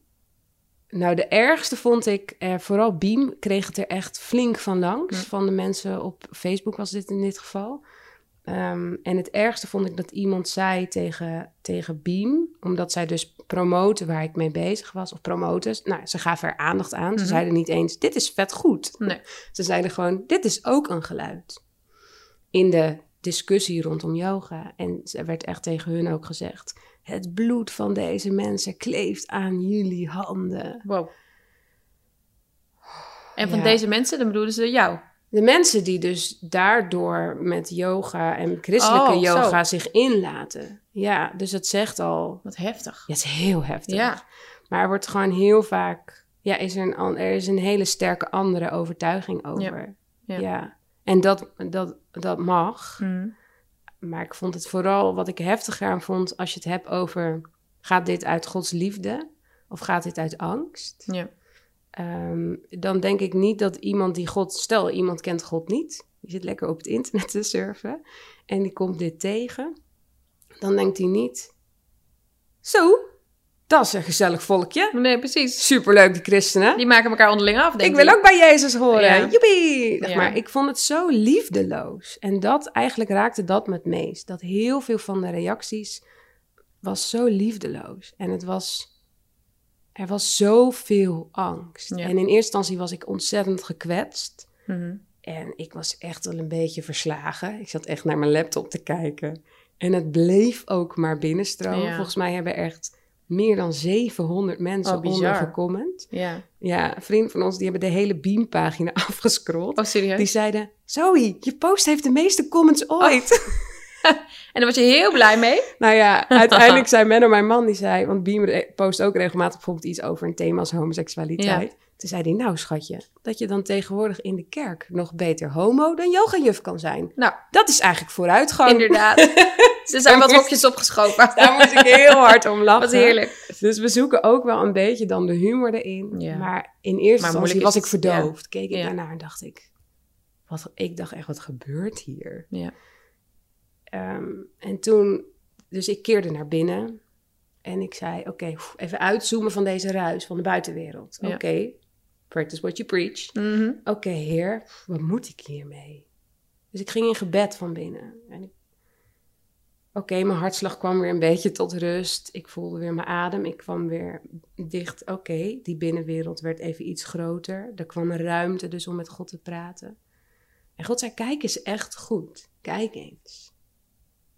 Nou, de ergste vond ik, eh, vooral Beam kreeg het er echt flink van langs. Ja. Van de mensen op Facebook was dit in dit geval. Ehm, en het ergste vond ik dat iemand zei tegen, tegen Beam, omdat zij dus promoten waar ik mee bezig was, of promoten. Nou, ze gaven er aandacht aan. Ze Mhm. zeiden niet eens, dit is vet goed. Nee. Ze zeiden gewoon, dit is ook een geluid. In de discussie rondom yoga. En er werd echt tegen hun ook gezegd: het bloed van deze mensen kleeft aan jullie handen. Wow. En van Ja. deze mensen, dan bedoelen ze jou. De mensen die dus daardoor met yoga en christelijke Oh, zo. yoga zich inlaten. Ja, dus het zegt al. Wat heftig. Ja, het is heel heftig. Ja. Maar er wordt gewoon heel vaak. Ja, is er, een, er is een hele sterke andere overtuiging over. Ja. Ja. En dat, dat, dat mag. Hm. Maar ik vond het vooral wat ik heftiger aan vond. als je het hebt over. gaat dit uit Gods liefde? Of gaat dit uit angst? Ja. Ehm, dan denk ik niet dat iemand die God... Stel, iemand kent God niet. Die zit lekker op het internet te surfen. En die komt dit tegen. Dan denkt hij niet... Zo, dat is een gezellig volkje. Nee, precies. Superleuk, die christenen. Die maken elkaar onderling af, denk ik wil ook bij Jezus horen. Ja. Joepie! Ja. Maar ik vond het zo liefdeloos. En dat, eigenlijk raakte dat me het meest. Dat heel veel van de reacties was zo liefdeloos. En het was... Er was zoveel angst. Ja. En in eerste instantie was ik ontzettend gekwetst. Mhm. En ik was echt wel een beetje verslagen. Ik zat echt naar mijn laptop te kijken. En het bleef ook maar binnenstromen. Ja. Volgens mij hebben echt meer dan 700 mensen Oh, bizar. onder gecomment. Ja. Ja, een vriend van ons, die hebben de hele Beam-pagina afgescrolld. Oh, serieus? Die zeiden, Zoe, je post heeft de meeste comments ooit. En daar was je heel blij mee? Nou ja, uiteindelijk zei Menno, mijn man, die zei... Want Beam post ook regelmatig bijvoorbeeld iets over een thema als homoseksualiteit. Toen zei hij, nou schatje, dat je dan tegenwoordig in de kerk... nog beter homo dan yogajuf kan zijn. Nou, Dat is eigenlijk vooruitgang. inderdaad. Ze zijn wat hokjes opgeschoven. Daar moest ik heel hard om lachen. Wat heerlijk. Dus we zoeken ook wel een beetje dan de humor erin. Ja. Maar in eerste instantie was ik ja. verdoofd. Keek ik Ja. daarnaar en dacht ik... Wat, ik dacht echt, wat gebeurt hier? Ja. Ehm, en toen... Dus ik keerde naar binnen. En ik zei, oké, even uitzoomen van deze ruis, van de buitenwereld. Ja. Oké, practice what you preach. Mhm. Oké, heer, wat moet ik hiermee? Dus ik ging in gebed van binnen. En. Oké, mijn hartslag kwam weer een beetje tot rust. Ik voelde weer mijn adem. Ik kwam weer dicht. Oké, die binnenwereld werd even iets groter. Er kwam een ruimte dus om met God te praten. En God zei, kijk eens echt goed. Kijk eens.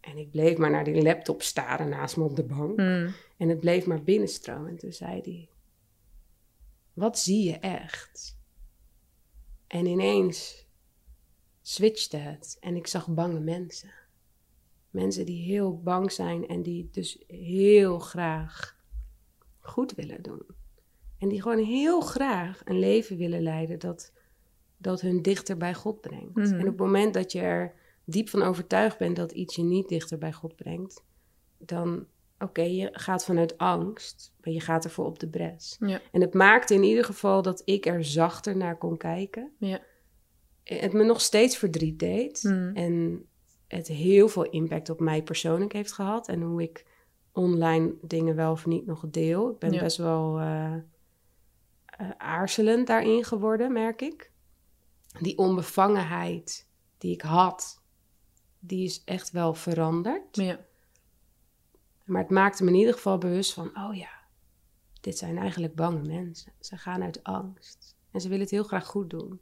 En ik bleef maar naar die laptop staren naast me op de bank. Hm. En het bleef maar binnenstromen. En toen zei hij: Wat zie je echt? En ineens switchte het. En ik zag bange mensen. Mensen die heel bang zijn en die dus heel graag goed willen doen. En die gewoon heel graag een leven willen leiden dat, dat hun dichter bij God brengt. Mhm. En op het moment dat je er diep van overtuigd bent dat iets je niet dichter bij God brengt, dan, oké, je gaat vanuit angst, maar je gaat ervoor op de bres. Ja. En het maakte in ieder geval dat ik er zachter naar kon kijken. Ja. Het me nog steeds verdriet deed. Hmm. En het heel veel impact op mij persoonlijk heeft gehad. En hoe ik online dingen wel of niet nog deel. Ik ben Ja. best wel eh, aarzelend daarin geworden, merk ik. Die onbevangenheid die ik had, die is echt wel veranderd. Ja. Maar het maakte me in ieder geval bewust van, oh ja, dit zijn eigenlijk bange mensen. Ze gaan uit angst. En ze willen het heel graag goed doen.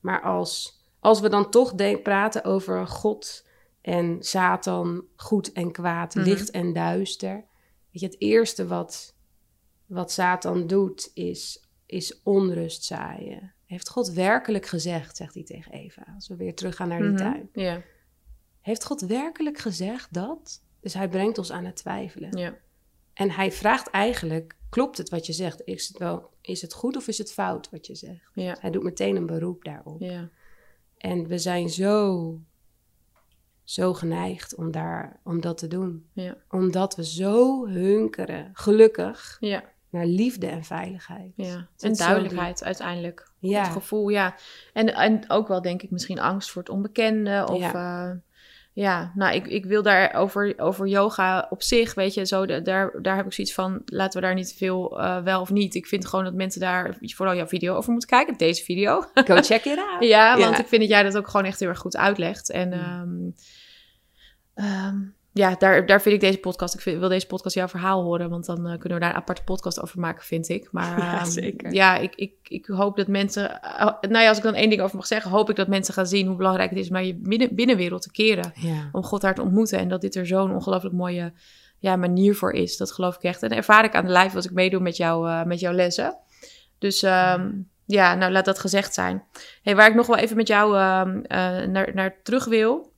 Maar als, als we dan toch denk, praten over God en Satan, goed en kwaad, Mhm. licht en duister. Weet je, het eerste wat, wat Satan doet is, is onrust zaaien. Heeft God werkelijk gezegd, zegt hij tegen Eva, als we weer teruggaan naar die Mhm. tuin. Ja. Heeft God werkelijk gezegd dat? Dus hij brengt ons aan het twijfelen. Ja. En hij vraagt eigenlijk, klopt het wat je zegt? Is het, wel, is het goed of is het fout wat je zegt? Ja. Hij doet meteen een beroep daarop. Ja. En we zijn zo, zo geneigd om, daar, om dat te doen. Ja. Omdat we zo hunkeren, gelukkig, Ja. naar liefde en veiligheid. Ja. En duidelijkheid uiteindelijk. Ja. Het gevoel, ja. En, en ook wel, denk ik, misschien angst voor het onbekende. Of ja, ja nou, ik, ik wil daar over, over yoga op zich, weet je, zo, de- daar, daar heb ik zoiets van, laten we daar niet veel eh, wel of niet. Ik vind gewoon dat mensen daar vooral jouw video over moeten kijken, deze video. Go check it out. Ja, want Ja. ik vind dat jij dat ook gewoon echt heel erg goed uitlegt. En Mm. ehm, ehm, ja, daar, daar vind ik deze podcast. Ik vind- wil deze podcast jouw verhaal horen, want dan eh, kunnen we daar een aparte podcast over maken, vind ik. Maar Ja, ehm, zeker. ja, ik, ik, ik hoop dat mensen. eh, nou ja, als ik dan één ding over mag zeggen, hoop ik dat mensen gaan zien hoe belangrijk het is om naar je binnen, binnenwereld te keren. Ja. Om God daar te ontmoeten en dat dit er zo'n ongelooflijk mooie ja, manier voor is. Dat geloof ik echt. En ervaar ik aan de lijf als ik meedoe met, jou, eh, met jouw lessen. Dus ehm, ja, nou laat dat gezegd zijn. Hey, waar ik nog wel even met jou ehm, eh, naar, naar terug wil,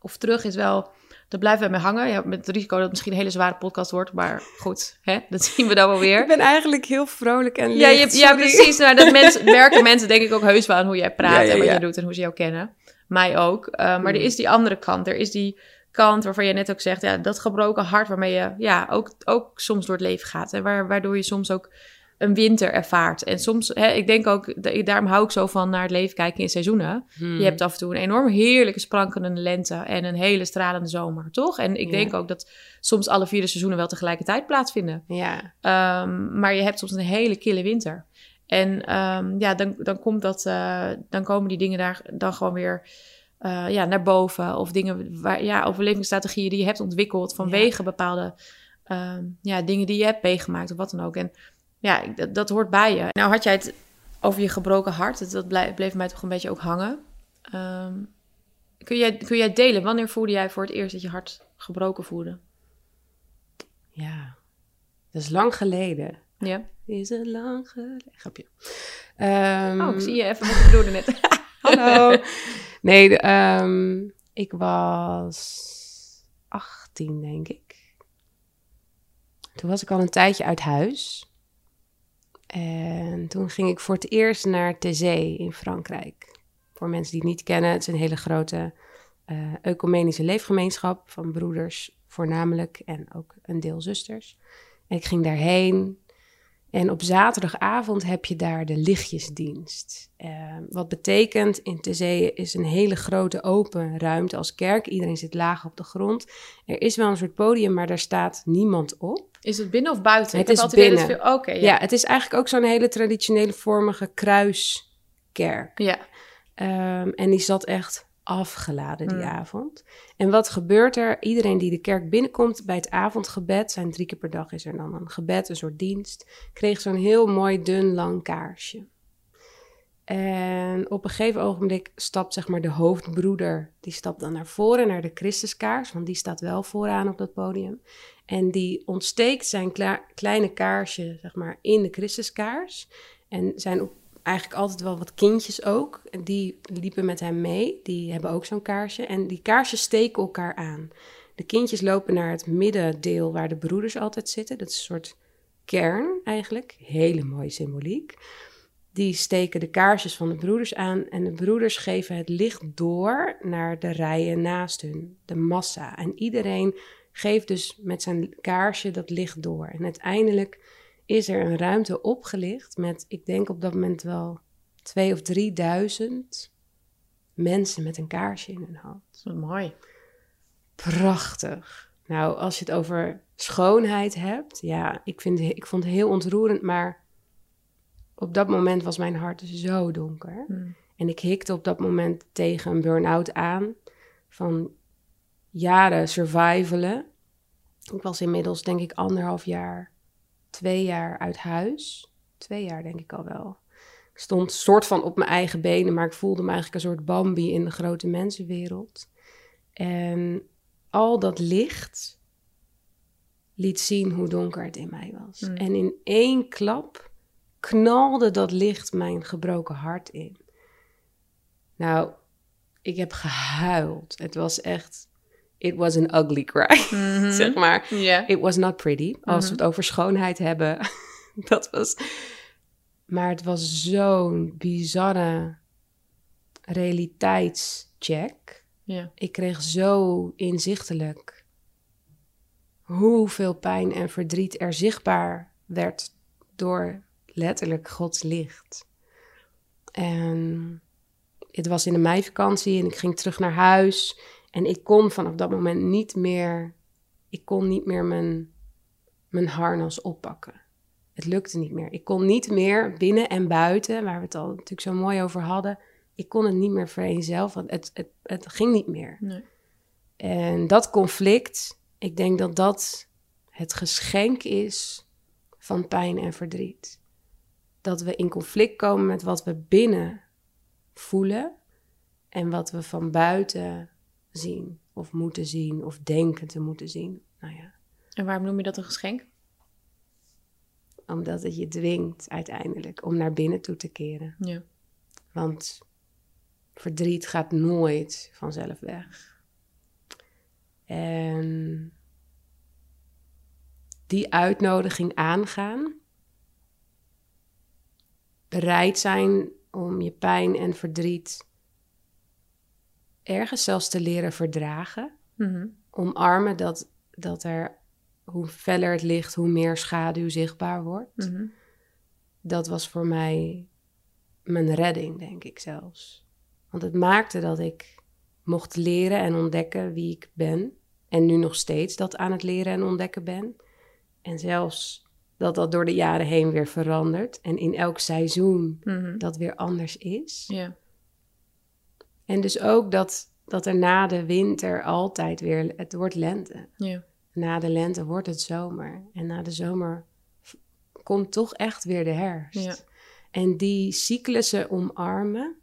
of terug is wel, dat blijft bij mij hangen. Ja, met het risico dat het misschien een hele zware podcast wordt, maar goed, hè, dat zien we dan wel weer. Ik ben eigenlijk heel vrolijk en Ja, licht, je, ja precies. Nou, dat mensen, merken mensen denk ik ook heus wel aan hoe jij praat Ja, ja, en wat ja. je doet en hoe ze jou kennen. Mij ook. Uh, maar er Mm. is die andere kant. Er is die kant waarvan je net ook zegt, ja, dat gebroken hart waarmee je ja, ook, ook soms door het leven gaat. En waar, waardoor je soms ook een winter ervaart. En soms, hè, ik denk ook, da- daarom hou ik zo van naar het leven kijken in seizoenen. Hmm. Je hebt af en toe een enorm heerlijke sprankelende lente en een hele stralende zomer, toch? En ik Ja. denk ook dat soms alle vier de seizoenen wel tegelijkertijd plaatsvinden. Ja, Ehm, maar je hebt soms een hele kille winter. En ehm, ja, dan, dan, komt dat, eh, dan komen die dingen daar dan gewoon weer eh, ja, naar boven. Of dingen waar, ja, overlevingsstrategieën die je hebt ontwikkeld vanwege bepaalde ehm, ja, dingen die je hebt meegemaakt of wat dan ook. En ja, dat, dat hoort bij je. Nou had jij het over je gebroken hart. Dat, bleef mij toch een beetje ook hangen. Ehm, kun, jij, kun jij delen, wanneer voelde jij voor het eerst dat je hart gebroken voelde? ja. Dat is lang geleden. Ja. Is het lang geleden? Grapje. Ehm, Oh, ik zie je even wat je bedoelde net. Hallo. Nee, de, ehm, ik was 18, denk ik. Toen was ik al een tijdje uit huis. En toen ging ik voor het eerst naar Thésée in Frankrijk. Voor mensen die het niet kennen, het is een hele grote eh ecumenische leefgemeenschap van broeders voornamelijk en ook een deel zusters. En ik ging daarheen en op zaterdagavond heb je daar de lichtjesdienst. Eh, wat betekent, in Thésée is een hele grote open ruimte als kerk. Iedereen zit laag op de grond. Er is wel een soort podium, maar daar staat niemand op. Is het binnen of buiten? Het Ik is altijd binnen. veel- Oké, Ja. ja. het is eigenlijk ook zo'n hele traditionele vormige kruiskerk. Ja. Ehm, en die zat echt afgeladen die Hmm. avond. En wat gebeurt er? Iedereen die de kerk binnenkomt bij het avondgebed, zijn drie keer per dag is er dan een gebed, een soort dienst, kreeg zo'n heel mooi dun lang kaarsje. En op een gegeven ogenblik stapt zeg maar de hoofdbroeder, die stapt dan naar voren naar de Christuskaars, want die staat wel vooraan op dat podium. En die ontsteekt zijn kleine kaarsje zeg maar in de Christuskaars. En zijn eigenlijk altijd wel wat kindjes ook. En die liepen met hem mee. Die hebben ook zo'n kaarsje. En die kaarsjes steken elkaar aan. De kindjes lopen naar het middendeel waar de broeders altijd zitten. Dat is een soort kern eigenlijk. Hele mooie symboliek. Die steken de kaarsjes van de broeders aan. En de broeders geven het licht door naar de rijen naast hun. De massa. En iedereen geeft dus met zijn kaarsje dat licht door. En uiteindelijk is er een ruimte opgelicht met, ik denk op dat moment wel twee of drieduizend mensen met een kaarsje in hun hand. Wat mooi. Prachtig. Nou, als je het over schoonheid hebt, ja, ik, vind, ik vond het heel ontroerend, maar op dat moment was mijn hart zo donker. Hmm. En ik hikte op dat moment tegen een burn-out aan van jaren survivalen. Ik was inmiddels denk ik anderhalf jaar, twee jaar uit huis. Twee jaar denk ik al wel. Ik stond soort van op mijn eigen benen, maar ik voelde me eigenlijk een soort Bambi in de grote mensenwereld. En al dat licht liet zien hoe donker het in mij was. Mm. En in één klap knalde dat licht mijn gebroken hart in. Nou, ik heb gehuild. Het was echt. It was an ugly cry, Mhm. zeg maar. It was not pretty. Als we Mhm. het over schoonheid hebben. dat was. Maar het was zo'n bizarre realiteitscheck. Ik kreeg zo inzichtelijk hoeveel pijn en verdriet er zichtbaar werd door letterlijk Gods licht. En het was in de meivakantie en ik ging terug naar huis. En ik kon vanaf dat moment niet meer, ik kon niet meer mijn, mijn harnas oppakken. Het lukte niet meer. Ik kon niet meer binnen en buiten, waar we het al natuurlijk zo mooi over hadden. Ik kon het niet meer vereenzelvigen. Het, het, het ging niet meer. Nee. En dat conflict, ik denk dat dat het geschenk is van pijn en verdriet. Dat we in conflict komen met wat we binnen voelen en wat we van buiten zien of moeten zien of denken te moeten zien. Nou ja, En waarom noem je dat een geschenk? omdat het je dwingt uiteindelijk om naar binnen toe te keren. Ja. Want verdriet gaat nooit vanzelf weg. En die uitnodiging aangaan, bereid zijn om je pijn en verdriet ergens zelfs te leren verdragen, Mhm. omarmen dat, dat er, hoe feller het licht, hoe meer schaduw zichtbaar wordt Mhm. dat was voor mij mijn redding, denk ik zelfs. Want het maakte dat ik mocht leren en ontdekken wie ik ben. En nu nog steeds dat aan het leren en ontdekken ben. En zelfs dat dat door de jaren heen weer verandert. En in elk seizoen Mhm. dat weer anders is. Ja. En dus ook dat, dat er na de winter altijd weer... Het wordt lente. Ja. Na de lente wordt het zomer. En na de zomer komt toch echt weer de herfst. Ja. En die cyclussen omarmen,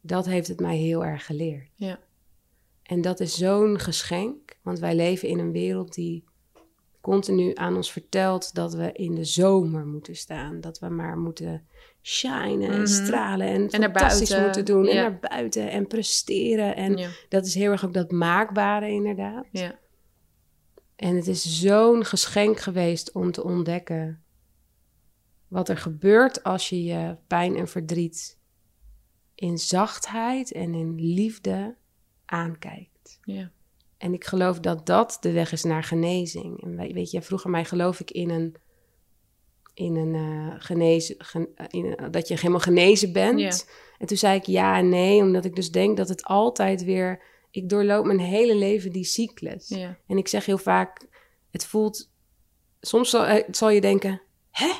dat heeft het mij heel erg geleerd. Ja. En dat is zo'n geschenk, want wij leven in een wereld die continu aan ons vertelt dat we in de zomer moeten staan. Dat we maar moeten shinen en Mhm. stralen en, En fantastisch buiten, moeten doen. En naar buiten en presteren. En Ja. dat is heel erg ook dat maakbare inderdaad. Ja. En het is zo'n geschenk geweest om te ontdekken wat er gebeurt als je je pijn en verdriet in zachtheid en in liefde aankijkt. Ja. En ik geloof dat dat de weg is naar genezing. En we- weet je, vroeger mij geloof ik in een, in een eh, genezen, gen- eh, in een- dat je helemaal genezen bent. En toen zei ik ja en nee, omdat ik dus denk dat het altijd weer, ik doorloop mijn hele leven die cyclus. En ik zeg heel vaak, het voelt, soms zal, eh, zal je denken, hè,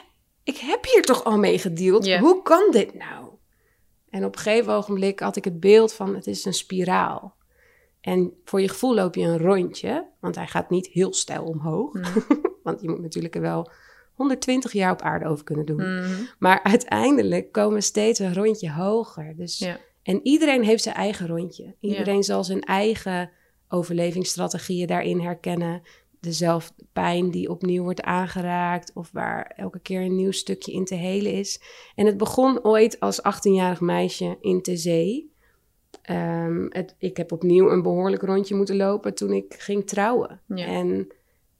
ik heb hier toch al mee gedeeld, hoe kan dit nou? En op een gegeven ogenblik had ik het beeld van, het is een spiraal. En voor je gevoel loop je een rondje, want hij gaat niet heel stijl omhoog. Mhm. want je moet natuurlijk er wel 120 jaar op aarde over kunnen doen. Mhm. Maar uiteindelijk komen we steeds een rondje hoger. Dus, Ja. En iedereen heeft zijn eigen rondje. Iedereen zal zijn eigen overlevingsstrategieën daarin herkennen. Dezelfde pijn die opnieuw wordt aangeraakt. Of waar elke keer een nieuw stukje in te helen is. En het begon ooit als 18-jarig meisje in de Ehm, het, ik heb opnieuw een behoorlijk rondje moeten lopen toen ik ging trouwen. Ja. En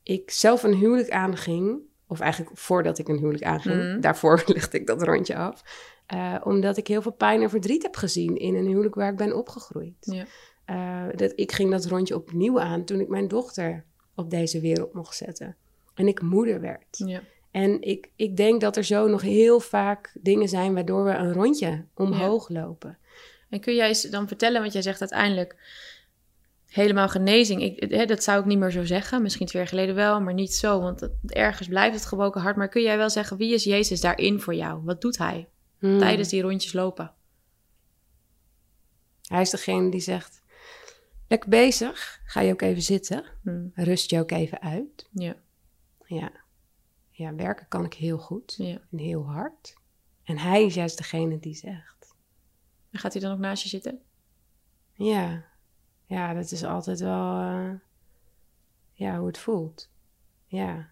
ik zelf een huwelijk aanging. Of eigenlijk voordat ik een huwelijk aanging. Mhm. Daarvoor lichtte ik dat rondje af. Eh, omdat ik heel veel pijn en verdriet heb gezien in een huwelijk waar ik ben opgegroeid. Ja. Eh, dat, ik ging dat rondje opnieuw aan toen ik mijn dochter op deze wereld mocht zetten. En ik moeder werd. Ja. En ik, ik denk dat er zo nog heel vaak dingen zijn waardoor we een rondje omhoog lopen. En kun jij eens dan vertellen, want jij zegt uiteindelijk helemaal genezing. Ik, hè, dat zou ik niet meer zo zeggen. Misschien twee jaar geleden wel, maar niet zo. Want ergens blijft het gebroken hart. Maar kun jij wel zeggen, wie is Jezus daarin voor jou? Wat doet hij Hmm. tijdens die rondjes lopen? Hij is degene die zegt, lekker bezig, ga je ook even zitten. Hm, Rust je ook even uit. Ja, Ja. ja, werken kan ik heel goed ja. en heel hard. En hij is juist degene die zegt, En gaat hij dan ook naast je zitten? ja, ja, dat is altijd wel eh, ja, hoe het voelt. Ja.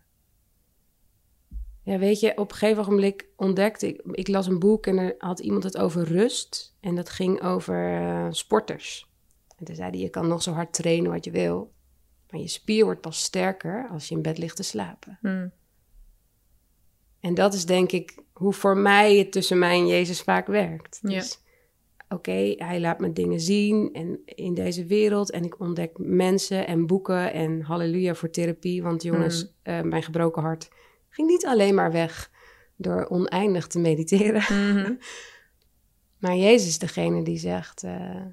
Ja, weet je, op een gegeven ogenblik ontdekte ik... Ik las een boek en er had iemand het over rust. En dat ging over eh, sporters. En toen zei hij, je kan nog zo hard trainen wat je wil. Maar je spier wordt pas sterker als je in bed ligt te slapen. Hm, En dat is denk ik hoe voor mij het tussen mij en Jezus vaak werkt. Ja. Oké, hij laat me dingen zien en in deze wereld. En ik ontdek mensen en boeken en halleluja voor therapie. Want jongens, Mm. eh, mijn gebroken hart ging niet alleen maar weg door oneindig te mediteren. mhm. Maar Jezus is degene die zegt, eh,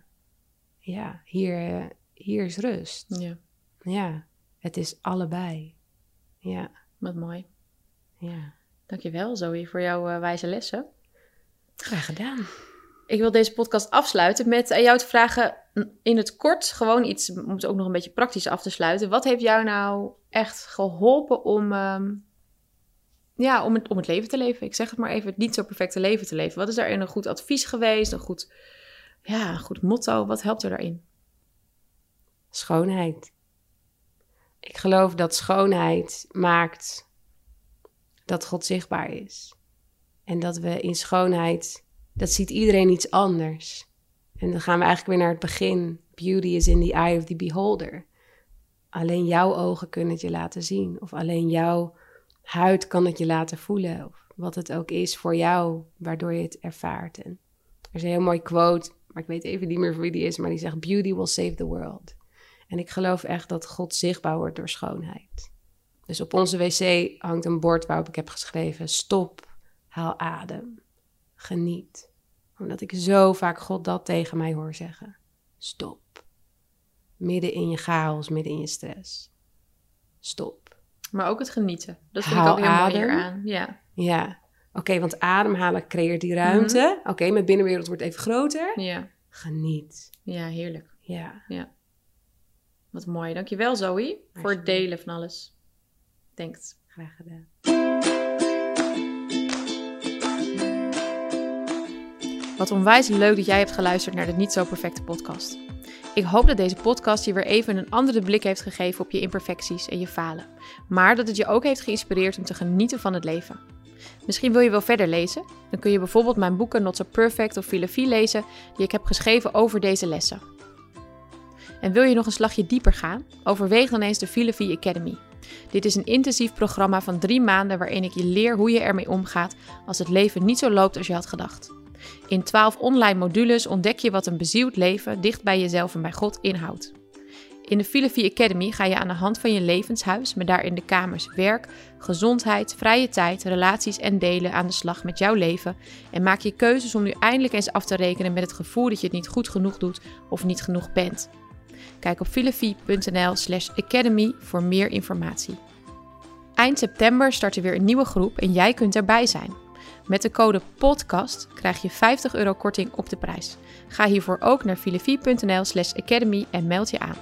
ja, hier, eh, hier is rust. Ja, Ja, het is allebei. Ja, wat mooi. ja. Dankjewel Zoe voor jouw wijze lessen. Graag gedaan. Ik wil deze podcast afsluiten met jou te vragen in het kort gewoon iets, om het ook nog een beetje praktisch af te sluiten. Wat heeft jou nou echt geholpen om, ehm, ja, om, het, om leven te leven? Ik zeg het maar even, het niet zo perfecte leven te leven. Wat is daarin een goed advies geweest? Een goed, ja, een goed motto? Wat helpt er daarin? Schoonheid. Ik geloof dat schoonheid maakt dat God zichtbaar is. En dat we in schoonheid, dat ziet iedereen iets anders. En dan gaan we eigenlijk weer naar het begin. Beauty is in the eye of the beholder. Alleen jouw ogen kunnen het je laten zien. Of alleen jouw huid kan het je laten voelen. Of wat het ook is voor jou, waardoor je het ervaart. En er is een heel mooi quote, maar ik weet even niet meer wie die is, maar die zegt: Beauty will save the world. En ik geloof echt dat God zichtbaar wordt door schoonheid. Dus op onze wc hangt een bord waarop ik heb geschreven: Stop, haal adem, geniet omdat ik zo vaak God dat tegen mij hoor zeggen. Stop. Midden in je chaos, midden in je stress. Stop. Maar ook het genieten. Dat vind ik ook heel adem. mooi aan. Ja. Ja. Oké, want ademhalen creëert die ruimte. Mhm. Oké, mijn binnenwereld wordt even groter. Ja. Geniet. Ja, heerlijk. Ja. ja. Wat mooi. Dankjewel Zoe voor het delen van alles. Thanks. Graag gedaan. Wat onwijs leuk dat jij hebt geluisterd naar de Niet Zo Perfecte podcast. Ik hoop dat deze podcast je weer even een andere blik heeft gegeven op je imperfecties en je falen. Maar dat het je ook heeft geïnspireerd om te genieten van het leven. Misschien wil je wel verder lezen? Dan kun je bijvoorbeeld mijn boeken Not So Perfect of Filosofie lezen die ik heb geschreven over deze lessen. En wil je nog een slagje dieper gaan? Overweeg dan eens de Filosofie Academy. Dit is een intensief programma van drie maanden waarin ik je leer hoe je ermee omgaat als het leven niet zo loopt als je had gedacht. In 12 online modules ontdek je wat een bezield leven dicht bij jezelf en bij God inhoudt. In de Filosofie Academy ga je aan de hand van je levenshuis, met daarin de kamers werk, gezondheid, vrije tijd, relaties en delen aan de slag met jouw leven en maak je keuzes om nu eindelijk eens af te rekenen met het gevoel dat je het niet goed genoeg doet of niet genoeg bent. Kijk op filofie.nl/slash academy voor meer informatie. Eind september start er weer een nieuwe groep en jij kunt erbij zijn. Met de code PODCAST krijg je 50 euro korting op de prijs. Ga hiervoor ook naar filofie.nl slash academy en meld je aan.